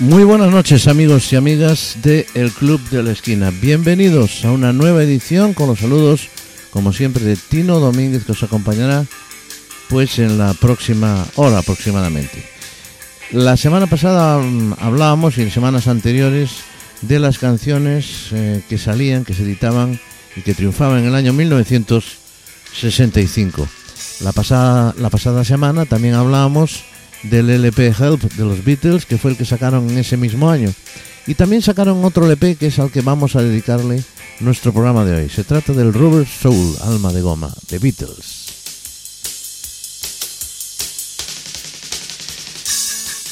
Muy buenas noches amigos y amigas de El Club de la Esquina. Bienvenidos a una nueva edición con los saludos, como siempre, de Tino Domínguez que os acompañará pues en la próxima hora aproximadamente. La semana pasada mm, hablábamos y en semanas anteriores de las canciones eh, que salían, que se editaban y que triunfaban en el año 1965. La pasada, la pasada semana también hablábamos del LP Help de los Beatles, que fue el que sacaron en ese mismo año. Y también sacaron otro LP que es al que vamos a dedicarle nuestro programa de hoy. Se trata del Rubber Soul, Alma de Goma, de Beatles.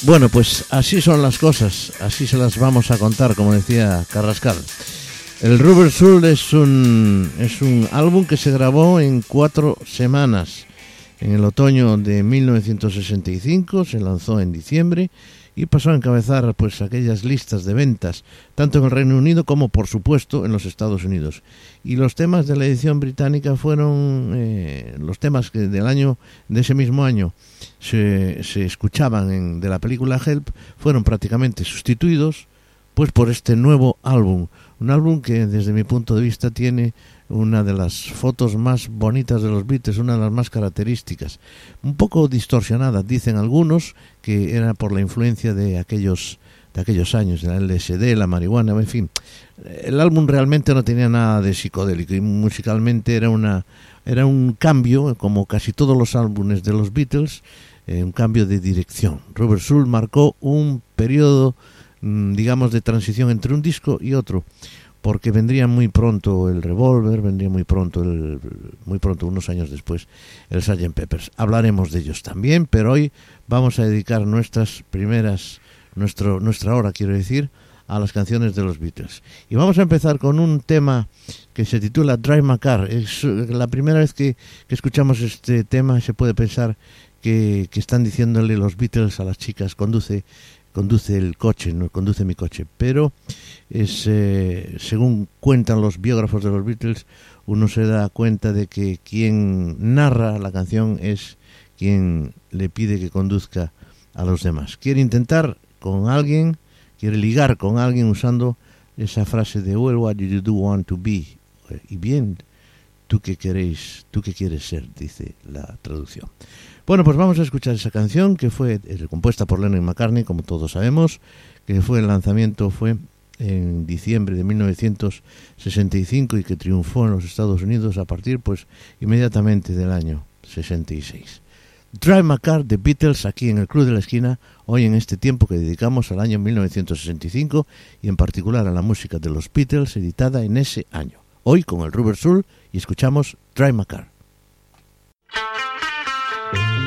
Bueno, pues así son las cosas, así se las vamos a contar, como decía Carrascal. El Rubber Soul es un, es un álbum que se grabó en cuatro semanas en el otoño de 1965 se lanzó en diciembre y pasó a encabezar pues aquellas listas de ventas tanto en el Reino Unido como por supuesto en los Estados Unidos. Y los temas de la edición británica fueron eh, los temas que del año de ese mismo año se, se escuchaban en, de la película Help fueron prácticamente sustituidos pues por este nuevo álbum un álbum que desde mi punto de vista tiene una de las fotos más bonitas de los Beatles, una de las más características, un poco distorsionada, dicen algunos, que era por la influencia de aquellos de aquellos años, la LSD, la marihuana, en fin. El álbum realmente no tenía nada de psicodélico y musicalmente era una era un cambio, como casi todos los álbumes de los Beatles, eh, un cambio de dirección. Robert Soul marcó un periodo, digamos, de transición entre un disco y otro porque vendría muy pronto el Revolver, vendría muy pronto, el, muy pronto, unos años después, el Sgt. Peppers. Hablaremos de ellos también, pero hoy vamos a dedicar nuestras primeras, nuestro, nuestra hora, quiero decir, a las canciones de los Beatles. Y vamos a empezar con un tema que se titula Drive My Car. Es la primera vez que, que escuchamos este tema se puede pensar que, que, están diciéndole los Beatles a las chicas, conduce, conduce el coche, no conduce mi coche, pero es eh, según cuentan los biógrafos de los Beatles, uno se da cuenta de que quien narra la canción es quien le pide que conduzca a los demás. Quiere intentar con alguien, quiere ligar con alguien usando esa frase de well what do you do want to be y bien tú que queréis, tú que quieres ser, dice la traducción. Bueno, pues vamos a escuchar esa canción que fue eh, compuesta por Lennon McCartney, como todos sabemos, que fue el lanzamiento fue en diciembre de 1965 y que triunfó en los Estados Unidos a partir pues inmediatamente del año 66. Drive My Car de Beatles aquí en el Club de la Esquina, hoy en este tiempo que dedicamos al año 1965 y en particular a la música de los Beatles editada en ese año. Hoy con el Rubber Soul y escuchamos Drive My Car. Bye.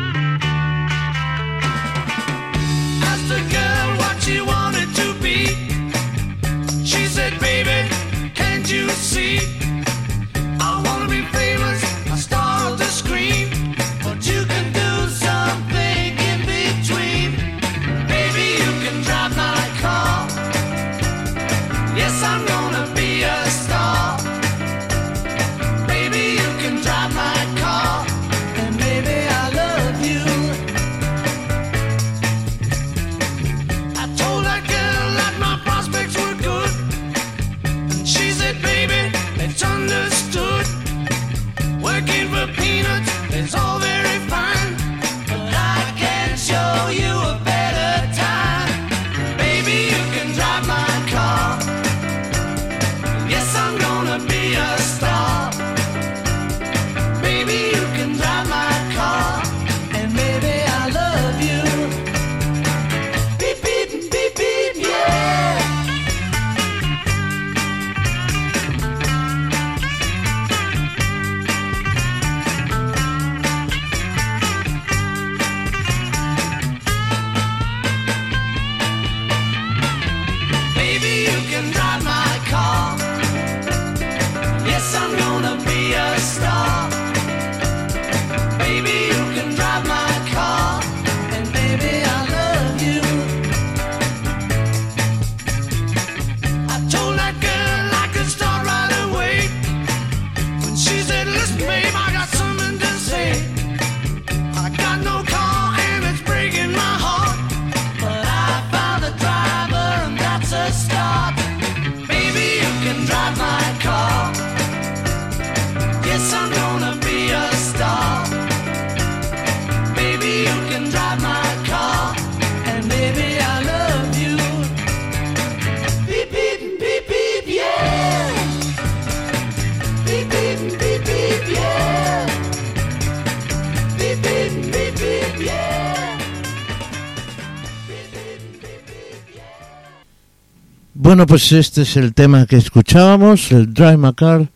Bueno, pues este es el tema que escuchábamos, el Drive My Car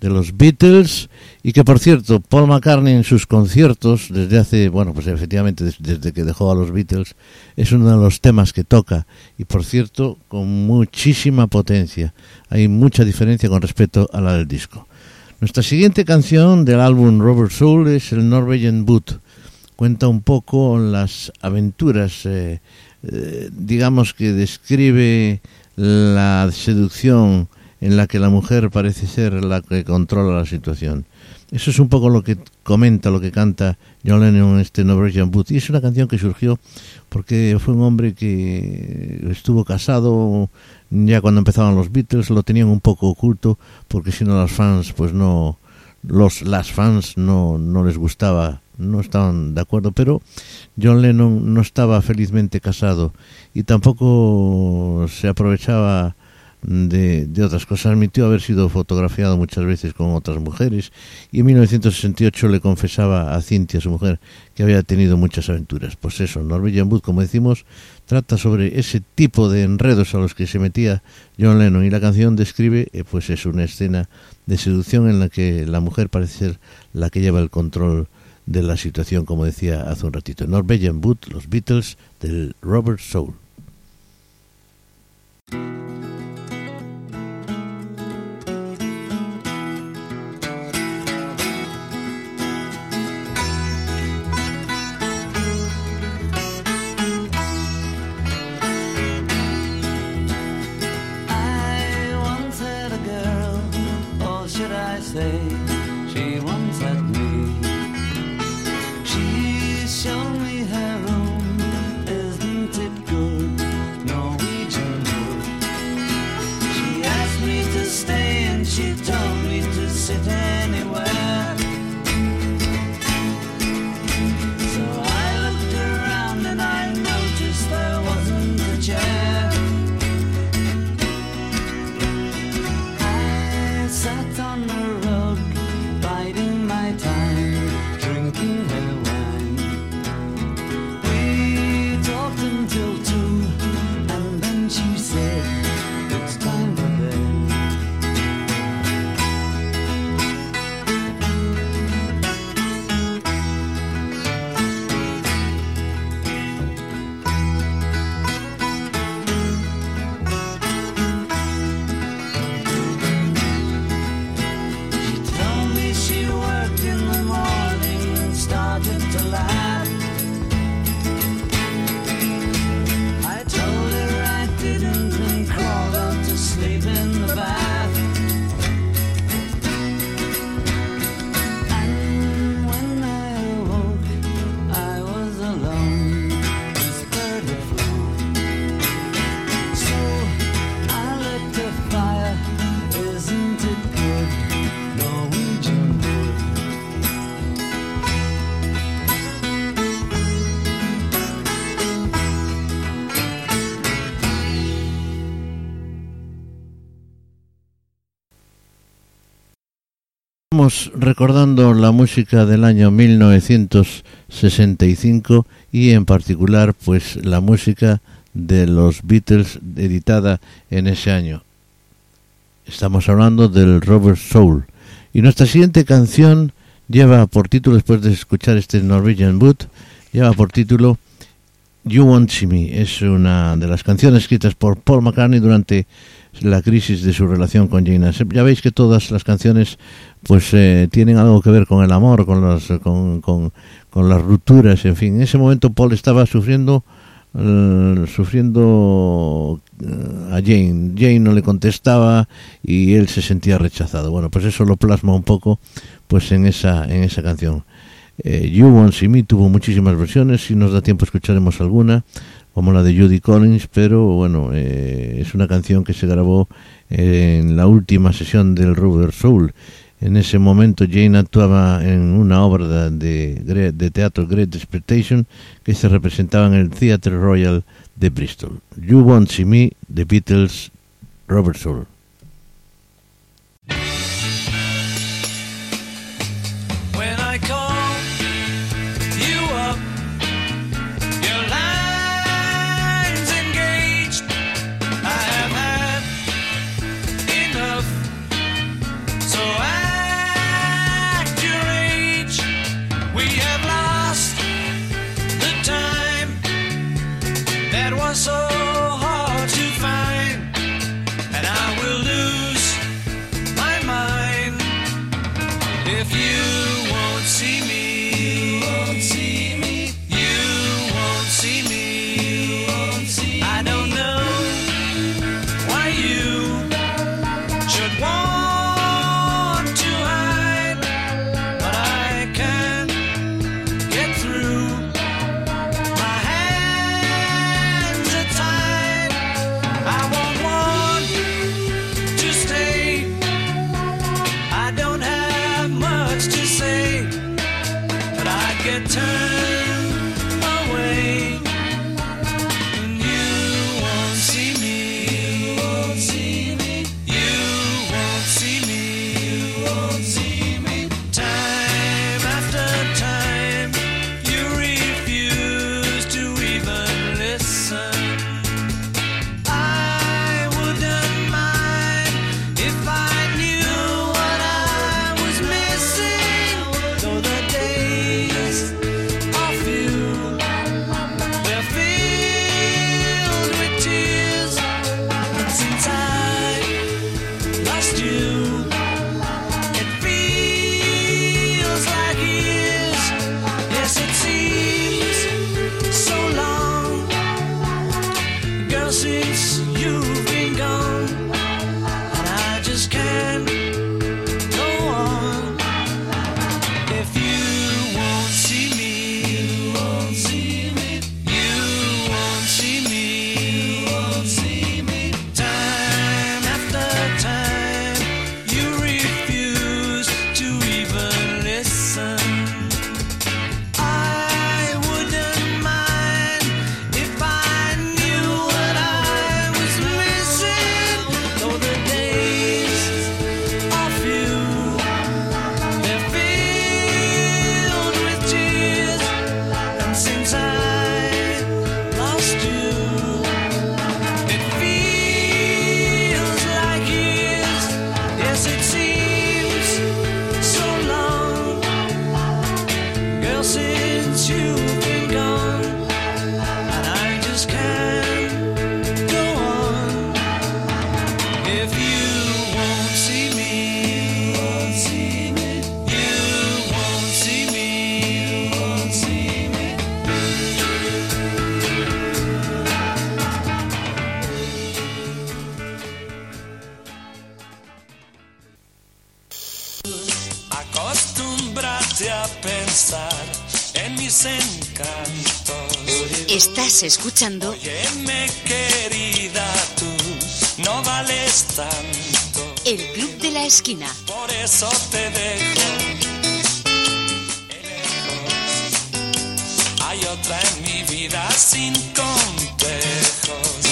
de los Beatles y que por cierto Paul McCartney en sus conciertos desde hace, bueno pues efectivamente desde que dejó a los Beatles es uno de los temas que toca y por cierto con muchísima potencia, hay mucha diferencia con respecto a la del disco. Nuestra siguiente canción del álbum Robert Soul es el Norwegian Boot, cuenta un poco las aventuras, eh, eh, digamos que describe la seducción en la que la mujer parece ser la que controla la situación. Eso es un poco lo que comenta, lo que canta John Lennon en este Norwegian Boot. Y es una canción que surgió porque fue un hombre que estuvo casado ya cuando empezaban los Beatles, lo tenían un poco oculto porque si no los fans, pues no, los, las fans no, no les gustaba, no estaban de acuerdo, pero John Lennon no estaba felizmente casado y tampoco se aprovechaba de, de, otras cosas. Admitió haber sido fotografiado muchas veces con otras mujeres y en 1968 le confesaba a Cintia, su mujer, que había tenido muchas aventuras. Pues eso, Norwegian Wood, como decimos, trata sobre ese tipo de enredos a los que se metía John Lennon y la canción describe, eh, pues es una escena de seducción en la que la mujer parece ser la que lleva el control de la situación, como decía hace un ratito. Norwegian Wood, los Beatles del Robert Soul. Estamos recordando la música del año 1965 y en particular pues la música de los Beatles editada en ese año. Estamos hablando del Robert Soul. Y nuestra siguiente canción lleva por título, después de escuchar este Norwegian Wood, lleva por título You Won't See Me. Es una de las canciones escritas por Paul McCartney durante la crisis de su relación con Jane. Ya veis que todas las canciones pues eh, tienen algo que ver con el amor, con las, con, con, con las rupturas, en fin. En ese momento Paul estaba sufriendo eh, sufriendo eh, a Jane. Jane no le contestaba y él se sentía rechazado. Bueno, pues eso lo plasma un poco pues en esa en esa canción. Eh, you See Me tuvo muchísimas versiones, si nos da tiempo escucharemos alguna, como la de Judy Collins, pero bueno, es una canción que se grabó en la última sesión del Robert Soul. En ese momento Jane actuaba en una obra de, de, teatro Great Expectation que se representaba en el Theatre Royal de Bristol. You Won't See Me, The Beatles, Robert Soul. Estás escuchando. Óyeme, querida, tú no vales tanto. El Club de la Esquina. Por eso te dejo. Hay otra en mi vida sin complejos.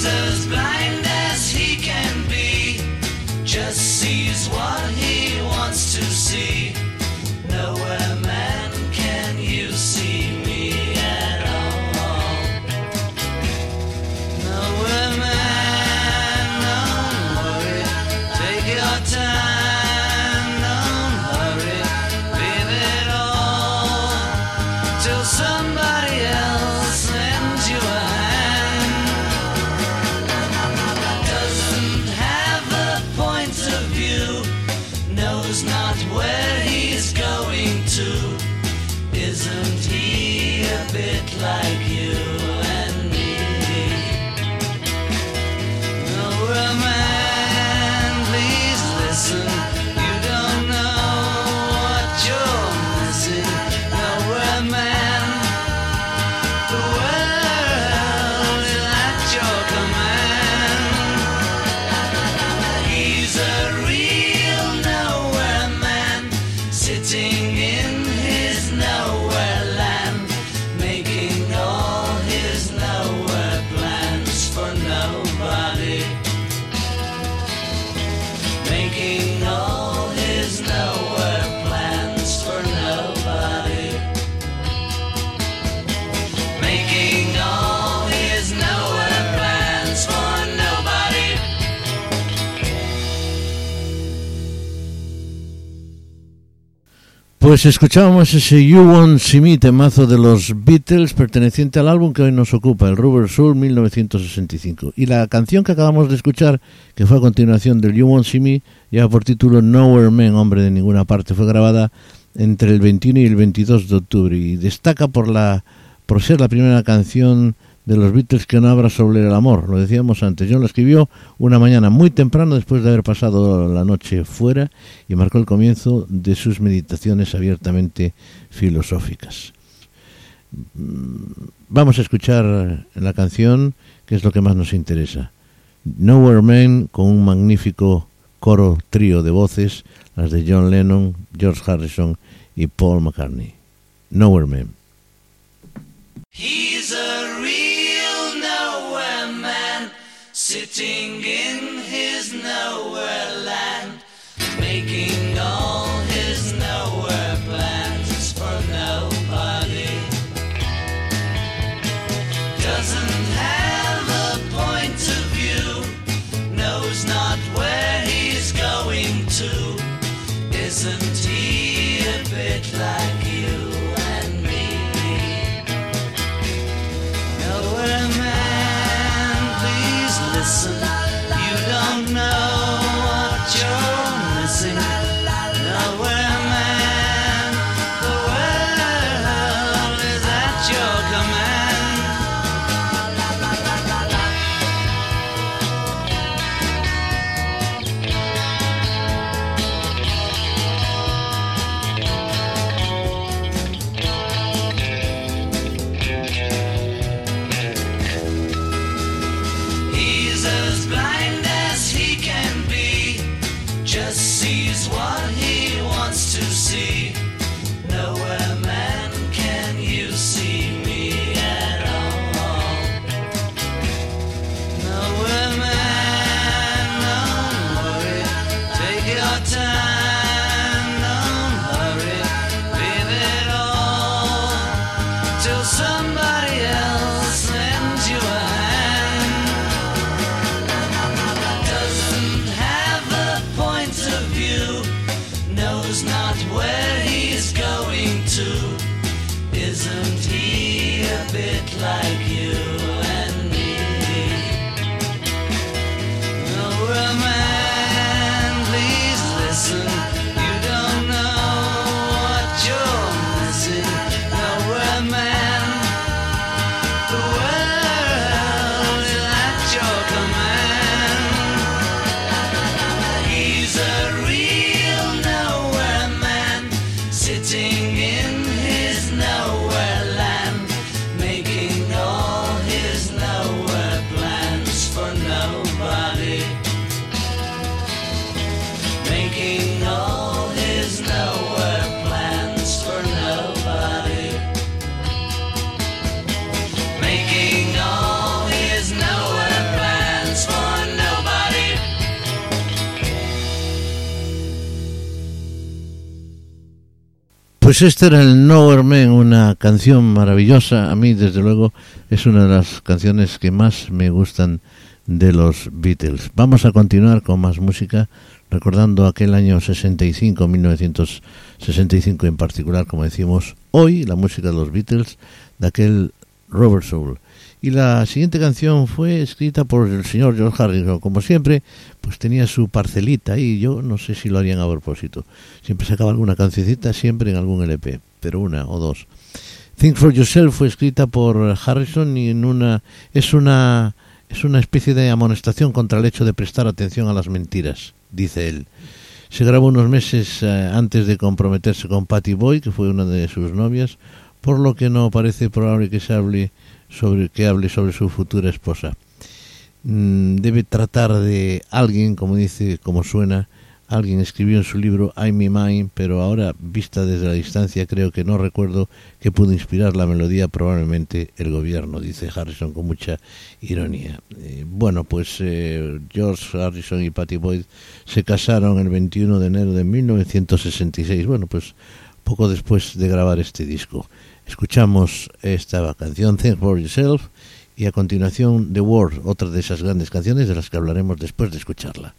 Jesus. Pues escuchábamos ese You Won't See Me, temazo de los Beatles, perteneciente al álbum que hoy nos ocupa, el Rubber Soul 1965. Y la canción que acabamos de escuchar, que fue a continuación del You Won't See Me, lleva por título Nowhere Man, hombre de ninguna parte. Fue grabada entre el 21 y el 22 de octubre y destaca por, la, por ser la primera canción de los Beatles que no habla sobre el amor. Lo decíamos antes. John lo escribió una mañana muy temprano después de haber pasado la noche fuera y marcó el comienzo de sus meditaciones abiertamente filosóficas. Mm, vamos a escuchar la canción que es lo que más nos interesa. Nowhere Man con un magnífico coro trío de voces, las de John Lennon, George Harrison y Paul McCartney. Nowhere Man. Sitting in Este era el Nowhere Man, una canción maravillosa. A mí, desde luego, es una de las canciones que más me gustan de los Beatles. Vamos a continuar con más música, recordando aquel año 65, 1965 en particular, como decimos hoy, la música de los Beatles, de aquel Robert Soul. Y la siguiente canción fue escrita por el señor George Harrison. Como siempre, pues tenía su parcelita y yo no sé si lo harían a propósito. Siempre sacaba alguna cancioncita, siempre en algún LP, pero una o dos. Think for Yourself fue escrita por Harrison y en una es una es una especie de amonestación contra el hecho de prestar atención a las mentiras, dice él. Se grabó unos meses eh, antes de comprometerse con Patty Boyd, que fue una de sus novias, por lo que no parece probable que se hable sobre que hable sobre su futura esposa. Mm, debe tratar de alguien, como dice, como suena, alguien escribió en su libro I'm Me Mine, pero ahora vista desde la distancia creo que no recuerdo que pudo inspirar la melodía, probablemente el gobierno, dice Harrison con mucha ironía. Eh, bueno, pues eh, George Harrison y Patty Boyd se casaron el 21 de enero de 1966, bueno, pues poco después de grabar este disco. Escuchamos esta canción Think for Yourself y a continuación The World, otra de esas grandes canciones de las que hablaremos después de escucharla.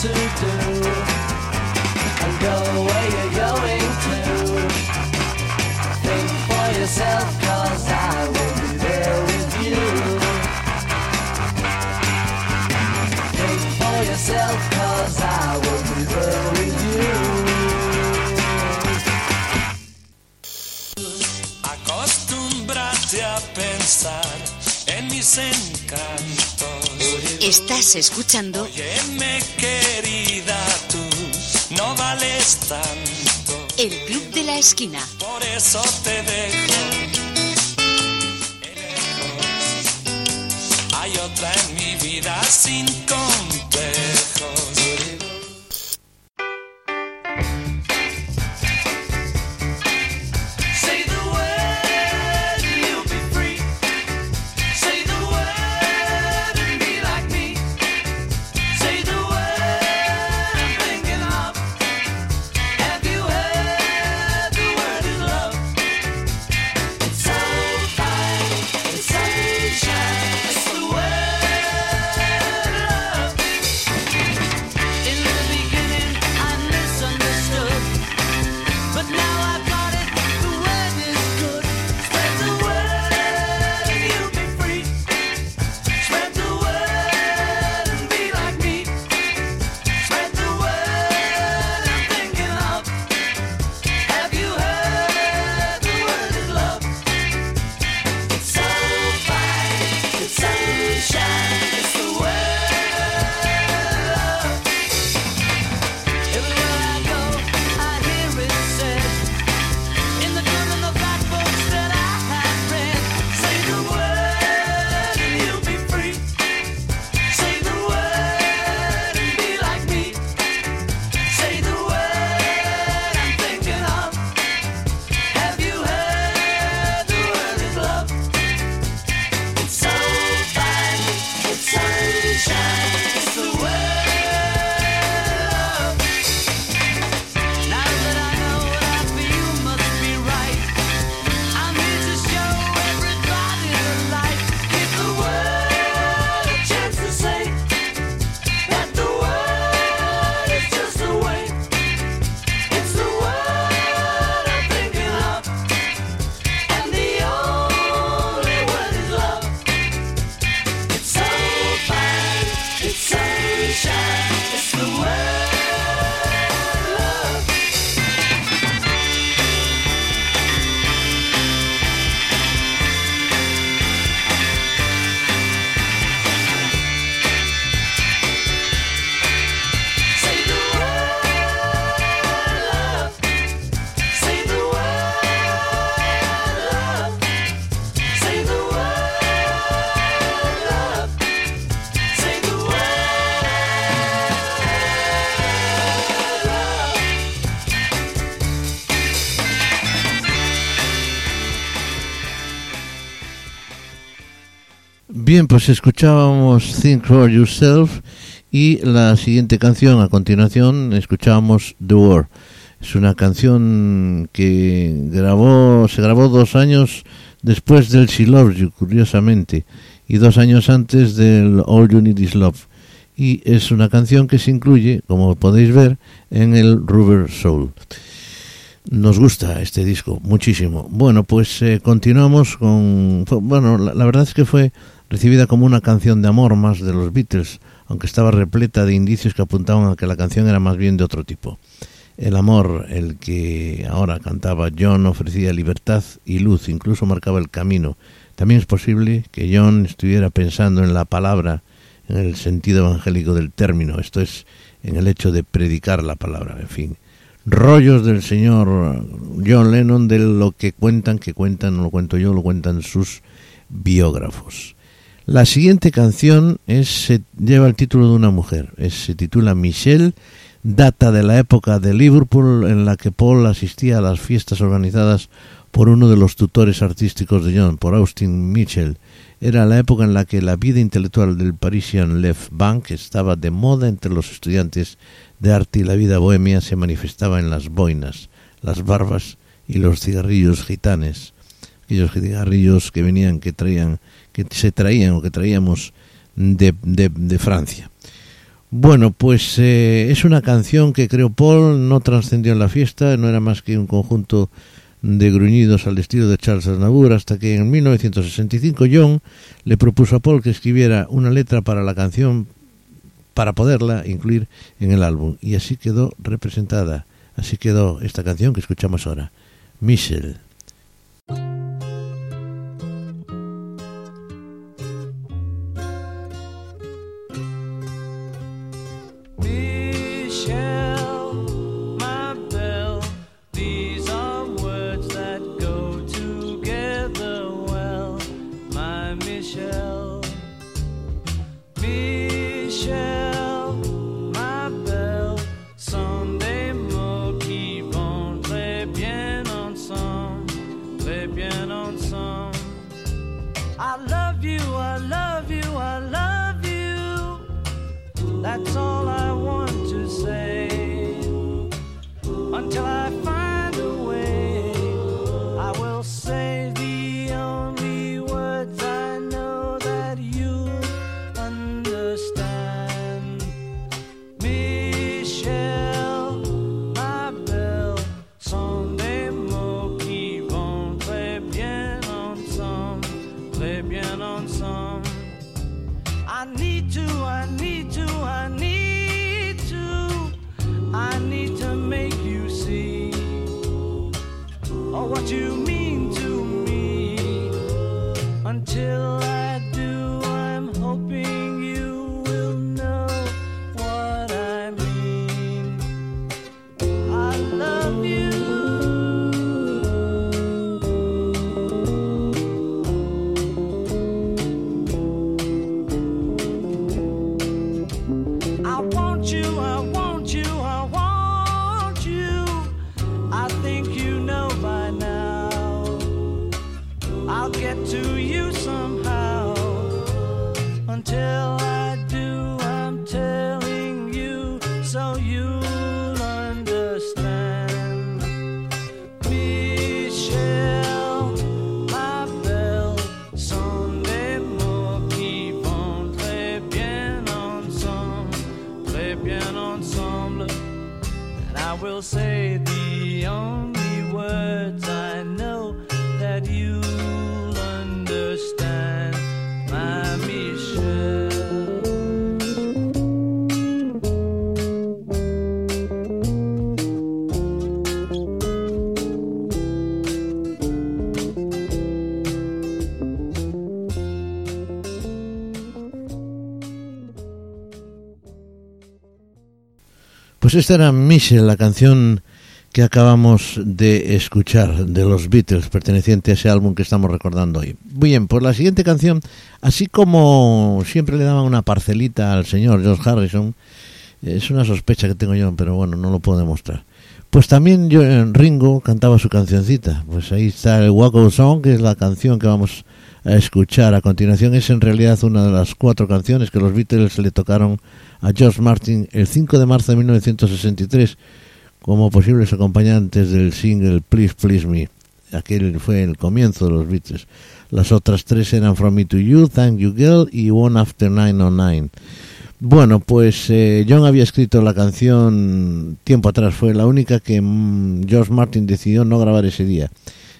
to do and go where you're going to. Think for yourself, cause I will be there with you. Think for yourself, cause I will be there with you. Acostúmbrate a pensar en mis encantos. Estás escuchando. Óyeme, querida, tú no vales tanto. El Club de la Esquina. Por eso te dejo. Hay otra en mi vida sin comprar. Pues escuchábamos Think for Yourself y la siguiente canción a continuación escuchábamos The War. Es una canción que grabó, se grabó dos años después del She You, curiosamente, y dos años antes del All You Need Is Love. Y es una canción que se incluye, como podéis ver, en el Rubber Soul. Nos gusta este disco muchísimo. Bueno, pues eh, continuamos con... Bueno, la, la verdad es que fue recibida como una canción de amor más de los Beatles, aunque estaba repleta de indicios que apuntaban a que la canción era más bien de otro tipo. El amor, el que ahora cantaba John, ofrecía libertad y luz, incluso marcaba el camino. También es posible que John estuviera pensando en la palabra, en el sentido evangélico del término, esto es, en el hecho de predicar la palabra, en fin. Rollos del señor John Lennon de lo que cuentan, que cuentan, no lo cuento yo, lo cuentan sus biógrafos. La siguiente canción es, se lleva el título de una mujer, se titula Michelle, data de la época de Liverpool en la que Paul asistía a las fiestas organizadas por uno de los tutores artísticos de John, por Austin Mitchell. Era la época en la que la vida intelectual del Parisian Left Bank estaba de moda entre los estudiantes de arte y la vida bohemia se manifestaba en las boinas, las barbas y los cigarrillos gitanes aquellos cigarrillos que venían, que traían, que se traían o que traíamos de, de, Francia. Bueno, pues eh, es una canción que creo Paul no trascendió en la fiesta, no era más que un conjunto de gruñidos al estilo de Charles Aznavour, hasta que en 1965 John le propuso a Paul que escribiera una letra para la canción para poderla incluir en el álbum. Y así quedó representada, así quedó esta canción que escuchamos ahora. Michelle, Pues esta era Michelle, la canción que acabamos de escuchar de los Beatles, perteneciente a ese álbum que estamos recordando hoy. Bien, pues la siguiente canción, así como siempre le daban una parcelita al señor George Harrison, es una sospecha que tengo yo, pero bueno, no lo puedo demostrar. Pues también yo, eh, Ringo cantaba su cancioncita. Pues ahí está el Waco Song, que es la canción que vamos a escuchar a continuación es en realidad una de las cuatro canciones que los Beatles le tocaron a George Martin el 5 de marzo de 1963 como posibles acompañantes del single Please Please Me. Aquel fue el comienzo de los Beatles. Las otras tres eran From Me to You, Thank You Girl y One After 909. Bueno, pues eh, John había escrito la canción tiempo atrás, fue la única que mm, George Martin decidió no grabar ese día.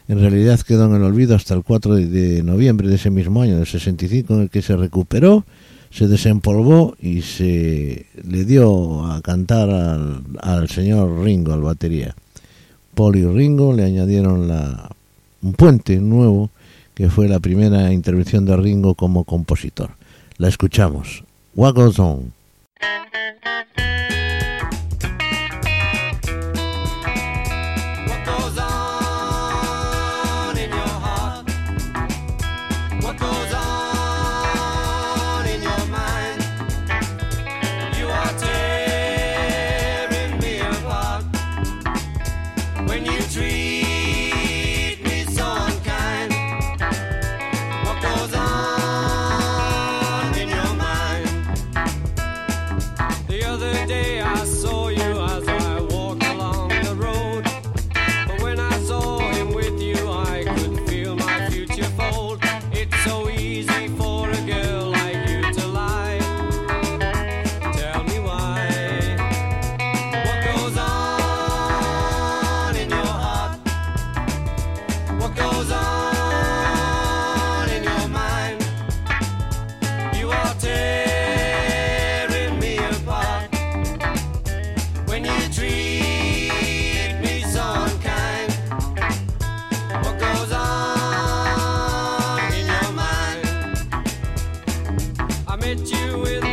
En realidad quedó en el olvido hasta el 4 de, de noviembre de ese mismo año, del 65, en el que se recuperó, se desempolvó y se le dio a cantar al, al señor Ringo, al batería. Paul y Ringo le añadieron la, un puente nuevo, que fue la primera intervención de Ringo como compositor. La escuchamos. What goes? with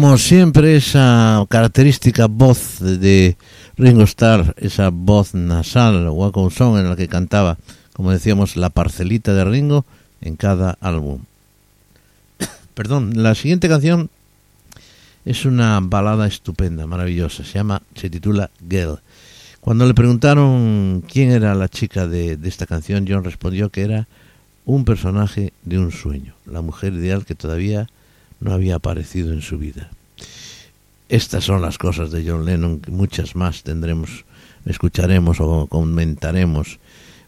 Como siempre, esa característica voz de Ringo Starr, esa voz nasal, Wacom Song, en la que cantaba, como decíamos, la parcelita de Ringo en cada álbum. Perdón, la siguiente canción es una balada estupenda, maravillosa. Se llama, se titula Girl. Cuando le preguntaron quién era la chica de, de esta canción, John respondió que era un personaje de un sueño, la mujer ideal que todavía no había aparecido en su vida. Estas son las cosas de John Lennon, muchas más tendremos, escucharemos o comentaremos.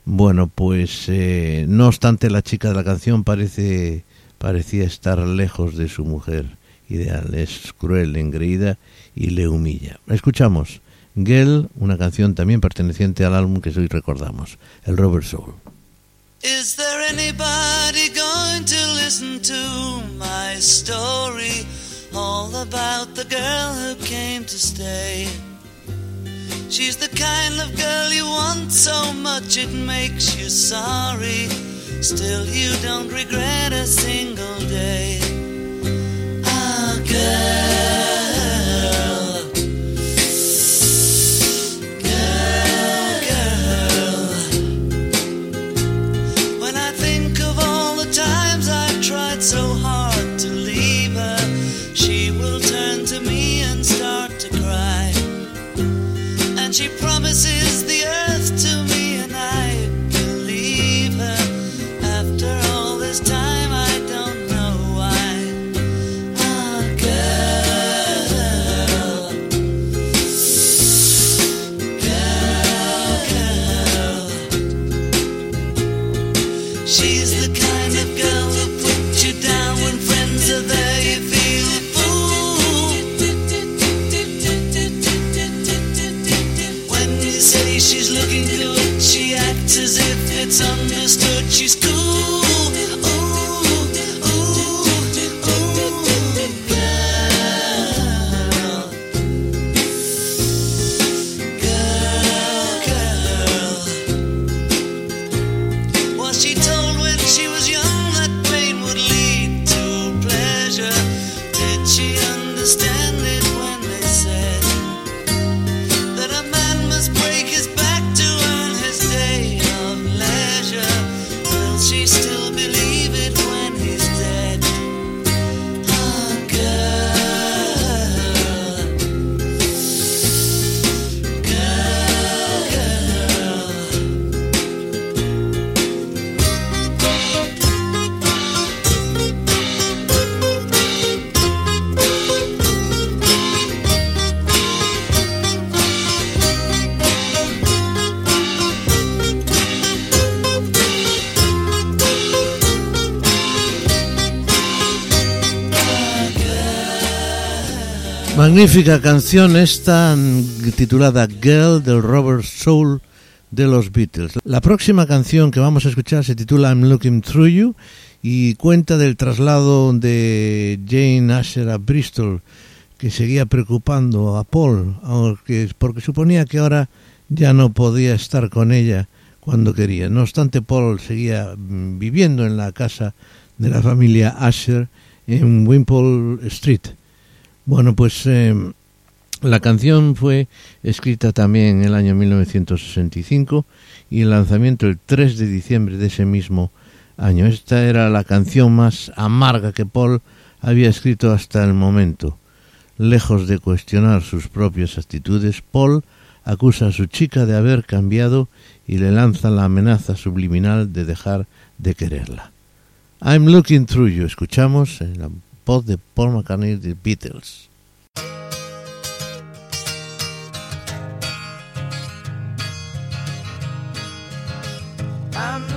Bueno, pues eh, no obstante la chica de la canción parece parecía estar lejos de su mujer ideal, es cruel, engreída y le humilla. Escuchamos Girl, una canción también perteneciente al álbum que hoy recordamos, el Robert Soul. Is there anybody going to listen to my story? All about the girl who came to stay. She's the kind of girl you want so much it makes you sorry. Still, you don't regret a single day. Ah, girl. Say she's looking good, she acts as if it's understood. She's cool. Magnífica canción esta titulada Girl del Robert Soul de los Beatles. La próxima canción que vamos a escuchar se titula I'm Looking Through You y cuenta del traslado de Jane Asher a Bristol que seguía preocupando a Paul porque suponía que ahora ya no podía estar con ella cuando quería. No obstante, Paul seguía mm, viviendo en la casa de la familia Asher en Wimpole Street. Bueno, pues eh, la canción fue escrita también en el año 1965 y el lanzamiento el 3 de diciembre de ese mismo año. Esta era la canción más amarga que Paul había escrito hasta el momento. Lejos de cuestionar sus propias actitudes, Paul acusa a su chica de haber cambiado y le lanza la amenaza subliminal de dejar de quererla. I'm looking through you. Escuchamos la voz de Paul McCartney de Beatles. I'm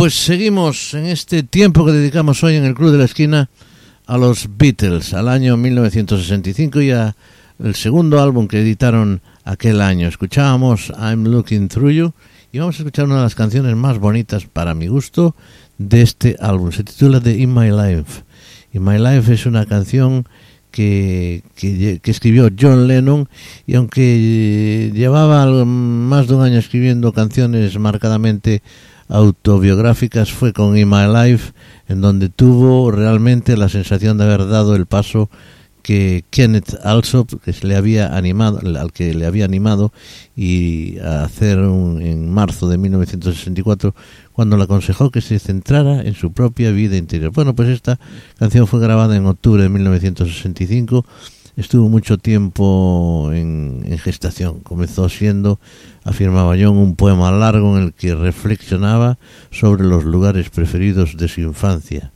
pues seguimos en este tiempo que dedicamos hoy en el Club de la Esquina a los Beatles, al año 1965 y a el segundo álbum que editaron aquel año. Escuchábamos I'm Looking Through You y vamos a escuchar una de las canciones más bonitas para mi gusto de este álbum. Se titula The In My Life. In My Life es una canción que, que, escribió John Lennon y aunque llevaba más de un año escribiendo canciones marcadamente autobiográficas fue con In My Life en donde tuvo realmente la sensación de haber dado el paso que Kenneth Alsop que le había animado al que le había animado y a hacer un, en marzo de 1964 cuando le aconsejó que se centrara en su propia vida interior. Bueno, pues esta canción fue grabada en octubre de 1965 estuvo mucho tiempo en, en, gestación. Comenzó siendo, afirmaba John, un poema largo en el que reflexionaba sobre los lugares preferidos de su infancia.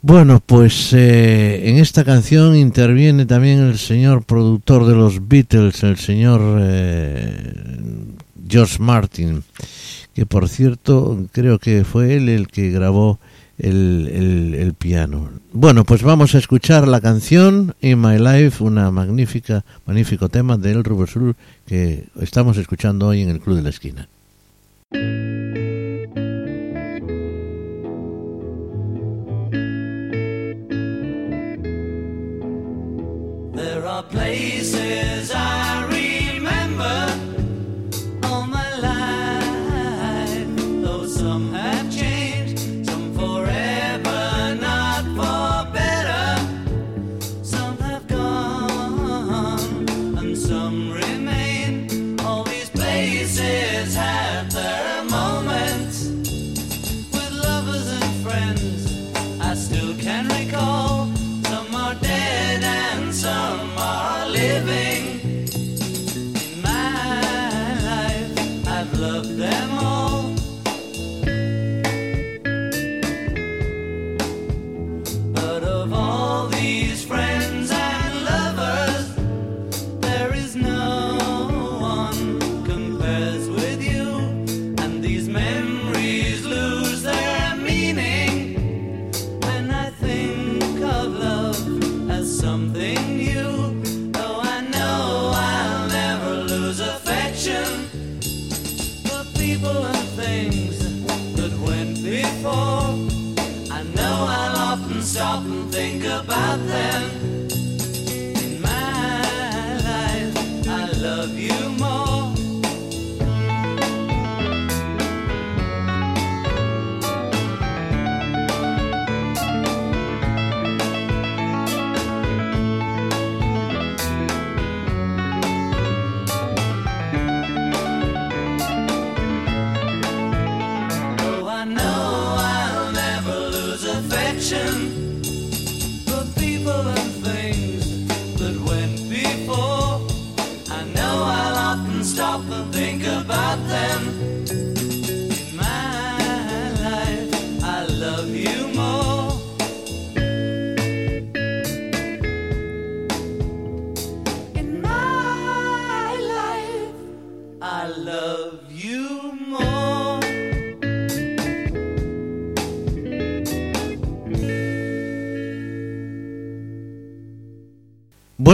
Bueno, pues eh, en esta canción interviene también el señor productor de los Beatles, el señor eh, George Martin, que por cierto creo que fue él el que grabó el, el, piano. Bueno, pues vamos a escuchar la canción In My Life, una magnífica, magnífico tema del Rubber que estamos escuchando hoy en el Club de la Esquina. There are them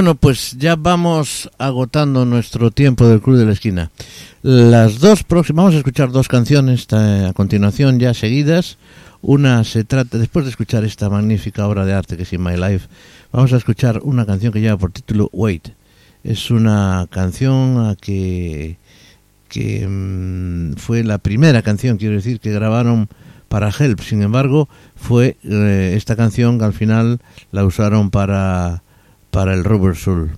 Bueno, pues ya vamos agotando nuestro tiempo del Club de la Esquina. Las dos próximas, vamos a escuchar dos canciones a continuación ya seguidas. Una se trata, después de escuchar esta magnífica obra de arte que es In My Life, vamos a escuchar una canción que lleva por título Wait. Es una canción a que, que mmm, fue la primera canción, quiero decir, que grabaron para Help. Sin embargo, fue eh, esta canción que al final la usaron para para el Rubber Soul.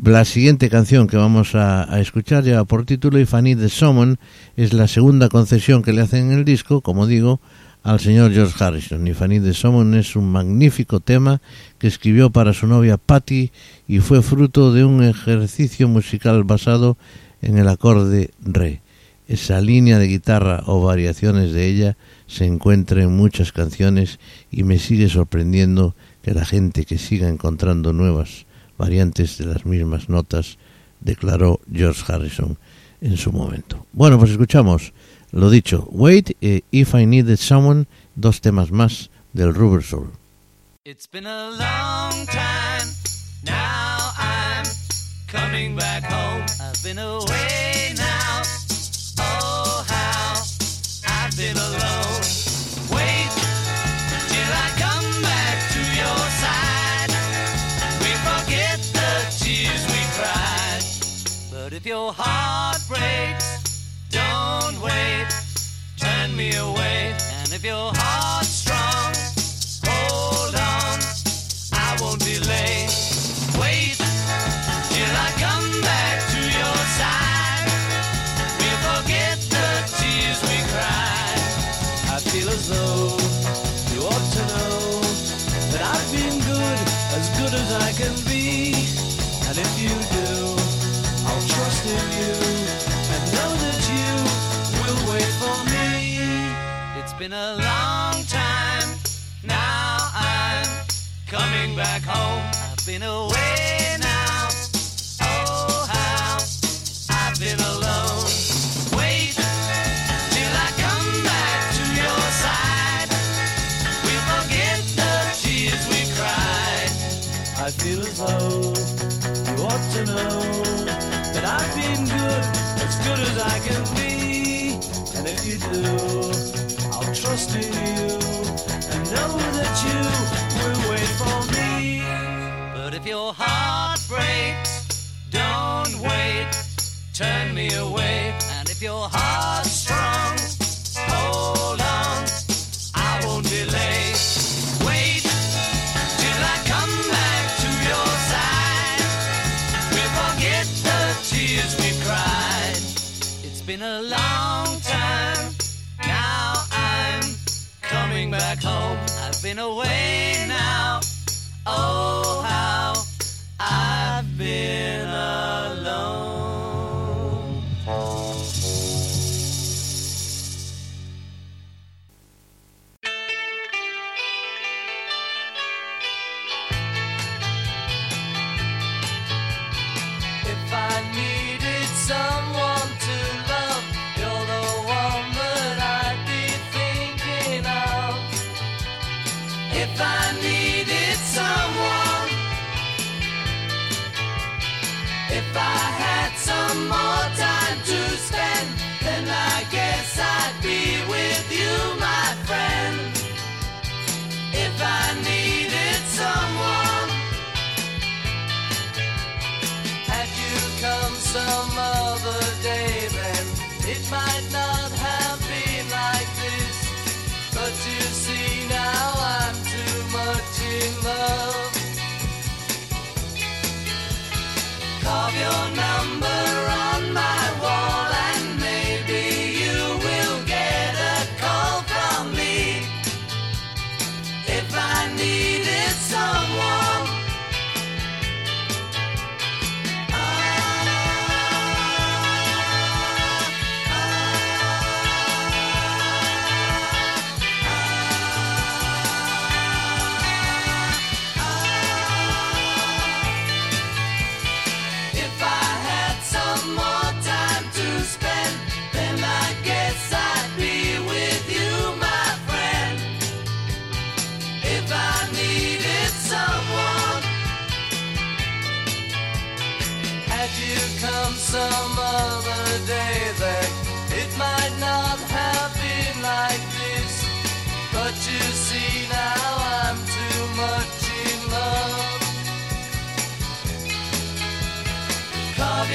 La siguiente canción que vamos a, escuchar lleva por título If I Need the Summon, es la segunda concesión que le hacen en el disco, como digo, al señor George Harrison. If I Need the Summon es un magnífico tema que escribió para su novia Patty y fue fruto de un ejercicio musical basado en el acorde re. Esa línea de guitarra o variaciones de ella se encuentra en muchas canciones y me sigue sorprendiendo que la gente que siga encontrando nuevas variantes de las mismas notas, declaró George Harrison en su momento. Bueno, pues escuchamos Lo dicho, Wait e If I Needed Someone, dos temas más del Rubber Soul. It's been a long time. Now I'm coming back home. I've been away now. Oh, how I've been alone. Your heart breaks, don't wait. Turn me away. And if your heart's strong, been a long time. Now I'm coming back home. I've been away now. Oh, how I've been alone. Wait till I come back to your side. We forget the tears we cried. I feel as though you ought to know that I've been good, as good as I can be. And if you do, I'll trust in you and know that you will wait for me. But if your heart breaks, don't wait, turn me away. And if your heart's strong, been away now. Oh,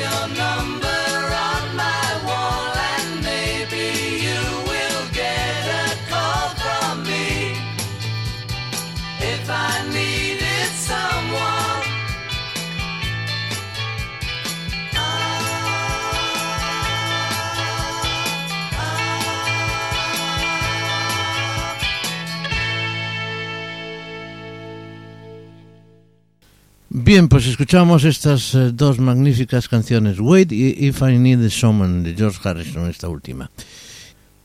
Carve your bien, pues escuchamos estas eh, dos magníficas canciones, Wait y If I Need a Someone, de George Harrison, esta última.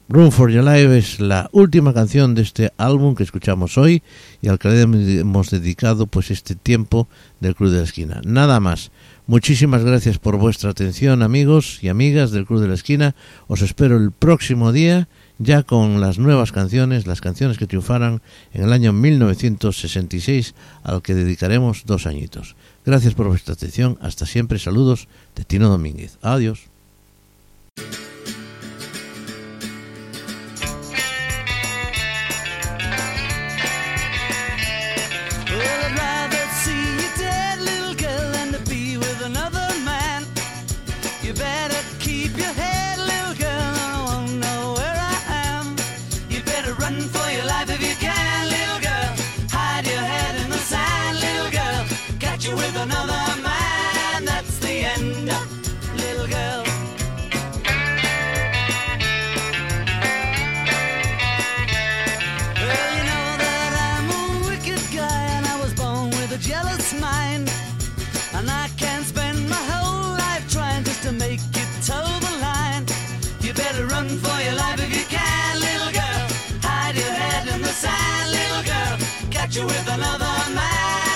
Room for Your Life es la última canción de este álbum que escuchamos hoy y al que le hemos dedicado pues este tiempo del Club de la Esquina. Nada más. Muchísimas gracias por vuestra atención, amigos y amigas del Club de la Esquina. Os espero el próximo día ya con las nuevas canciones, las canciones que triunfaran en el año 1966, al que dedicaremos dos añitos. Gracias por vuestra atención, hasta siempre, saludos de Tino Domínguez. Adiós. better run for your life if you can, little girl. Hide your head in the sand, little girl. Catch you with another man.